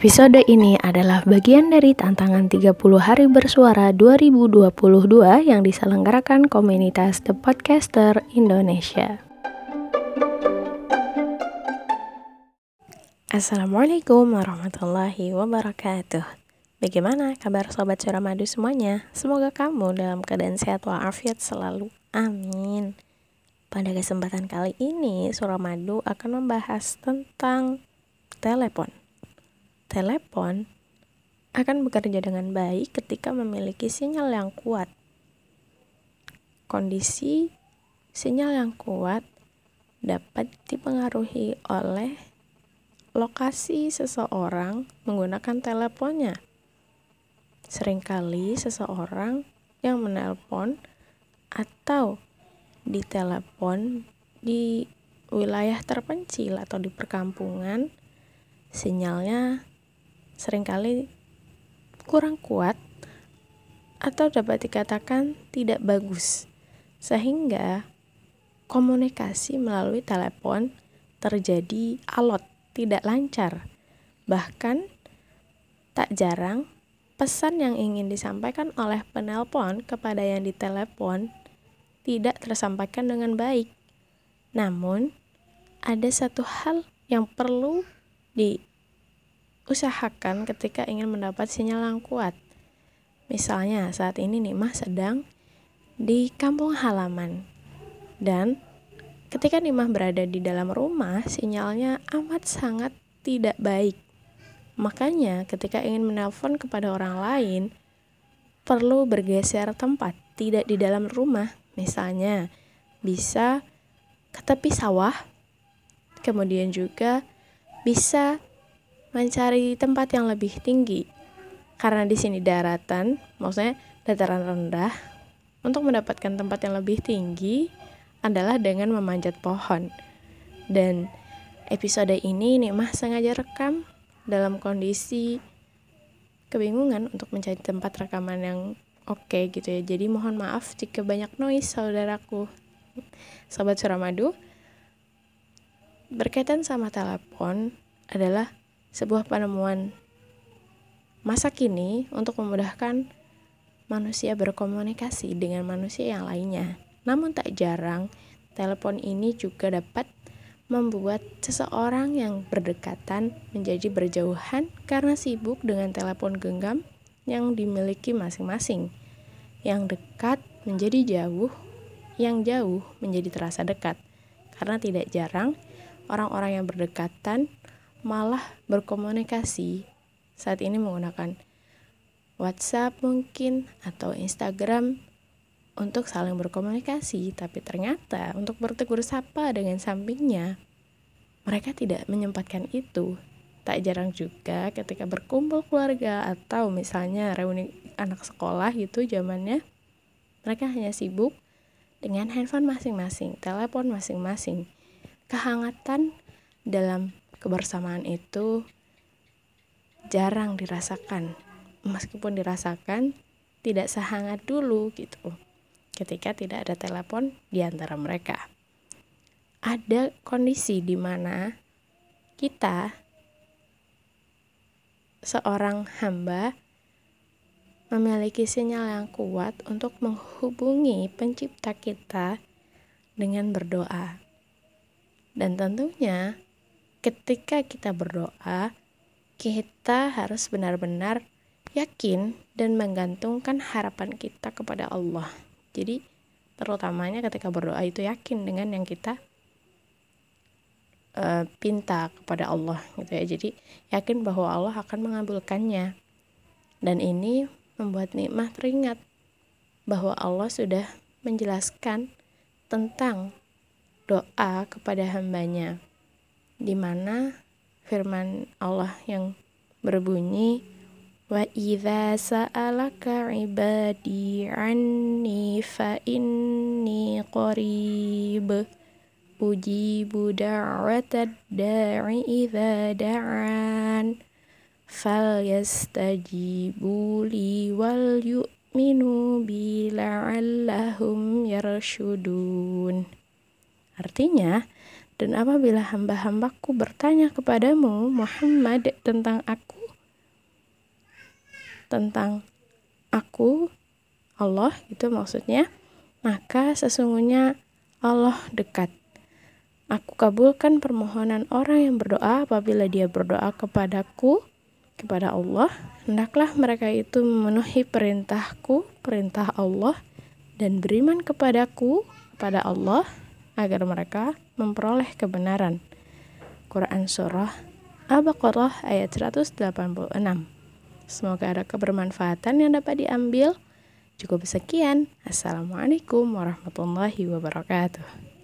Episode ini adalah bagian dari tantangan 30 hari bersuara 2022 yang diselenggarakan komunitas The Podcaster Indonesia. Assalamualaikum warahmatullahi wabarakatuh. Bagaimana kabar sobat Suramadu semuanya? Semoga kamu dalam keadaan sehat walafiat selalu. Amin. Pada kesempatan kali ini, Suramadu akan membahas tentang telepon telepon akan bekerja dengan baik ketika memiliki sinyal yang kuat. Kondisi sinyal yang kuat dapat dipengaruhi oleh lokasi seseorang menggunakan teleponnya. Seringkali seseorang yang menelpon atau ditelepon di wilayah terpencil atau di perkampungan, sinyalnya sering kali kurang kuat atau dapat dikatakan tidak bagus, sehingga komunikasi melalui telepon terjadi alot, tidak lancar. Bahkan, tak jarang pesan yang ingin disampaikan oleh penelpon kepada yang ditelepon tidak tersampaikan dengan baik. Namun, ada satu hal yang perlu di usahakan ketika ingin mendapat sinyal yang kuat. Misalnya saat ini Nimah sedang di kampung halaman dan ketika Nimah berada di dalam rumah sinyalnya amat sangat tidak baik. Makanya ketika ingin menelpon kepada orang lain perlu bergeser tempat, tidak di dalam rumah. Misalnya bisa ke tepi sawah, kemudian juga bisa mencari tempat yang lebih tinggi. Karena di sini daratan, maksudnya dataran rendah, untuk mendapatkan tempat yang lebih tinggi adalah dengan memanjat pohon. Dan episode ini Nikmah sengaja rekam dalam kondisi kebingungan untuk mencari tempat rekaman yang oke okay, gitu ya. Jadi mohon maaf jika banyak noise saudaraku. Sobat Suramadu, berkaitan sama telepon adalah sebuah penemuan masa kini untuk memudahkan manusia berkomunikasi dengan manusia yang lainnya. Namun tak jarang, telepon ini juga dapat membuat seseorang yang berdekatan menjadi berjauhan karena sibuk dengan telepon genggam yang dimiliki masing-masing. Yang dekat menjadi jauh, yang jauh menjadi terasa dekat. Karena tidak jarang orang-orang yang berdekatan malah berkomunikasi saat ini menggunakan WhatsApp mungkin atau Instagram untuk saling berkomunikasi, tapi ternyata untuk bertegur sapa dengan sampingnya mereka tidak menyempatkan itu. Tak jarang juga ketika berkumpul keluarga atau misalnya reuni anak sekolah gitu zamannya mereka hanya sibuk dengan handphone masing-masing, telepon masing-masing. Kehangatan dalam kebersamaan itu jarang dirasakan. Meskipun dirasakan, tidak sehangat dulu gitu. Ketika tidak ada telepon di antara mereka. Ada kondisi di mana kita seorang hamba memiliki sinyal yang kuat untuk menghubungi pencipta kita dengan berdoa. Dan tentunya ketika kita berdoa, kita harus benar-benar yakin dan menggantungkan harapan kita kepada Allah. Jadi, terutamanya ketika berdoa itu yakin dengan yang kita uh, pinta kepada Allah gitu ya. Jadi, yakin bahwa Allah akan mengabulkannya. Dan ini membuat nikmat teringat bahwa Allah sudah menjelaskan tentang doa kepada hambanya di mana firman Allah yang berbunyi wa idza sa'alaka ibadi anni fa inni qarib. Ujibu da'watad da'i idza da'an fal yastajibu li wal yu'minu bi la'allahum yarshudun. Artinya dan apabila hamba-hambaku bertanya kepadamu, Muhammad, tentang aku, tentang aku Allah itu maksudnya maka sesungguhnya Allah dekat Aku kabulkan permohonan orang yang berdoa apabila dia berdoa kepadaku, kepada Allah. Hendaklah mereka itu memenuhi perintahku, perintah Allah, dan beriman kepadaku, kepada Allah, agar mereka memperoleh kebenaran. Quran Surah Al-Baqarah ayat 186 Semoga ada kebermanfaatan yang dapat diambil. Cukup sekian. Assalamualaikum warahmatullahi wabarakatuh.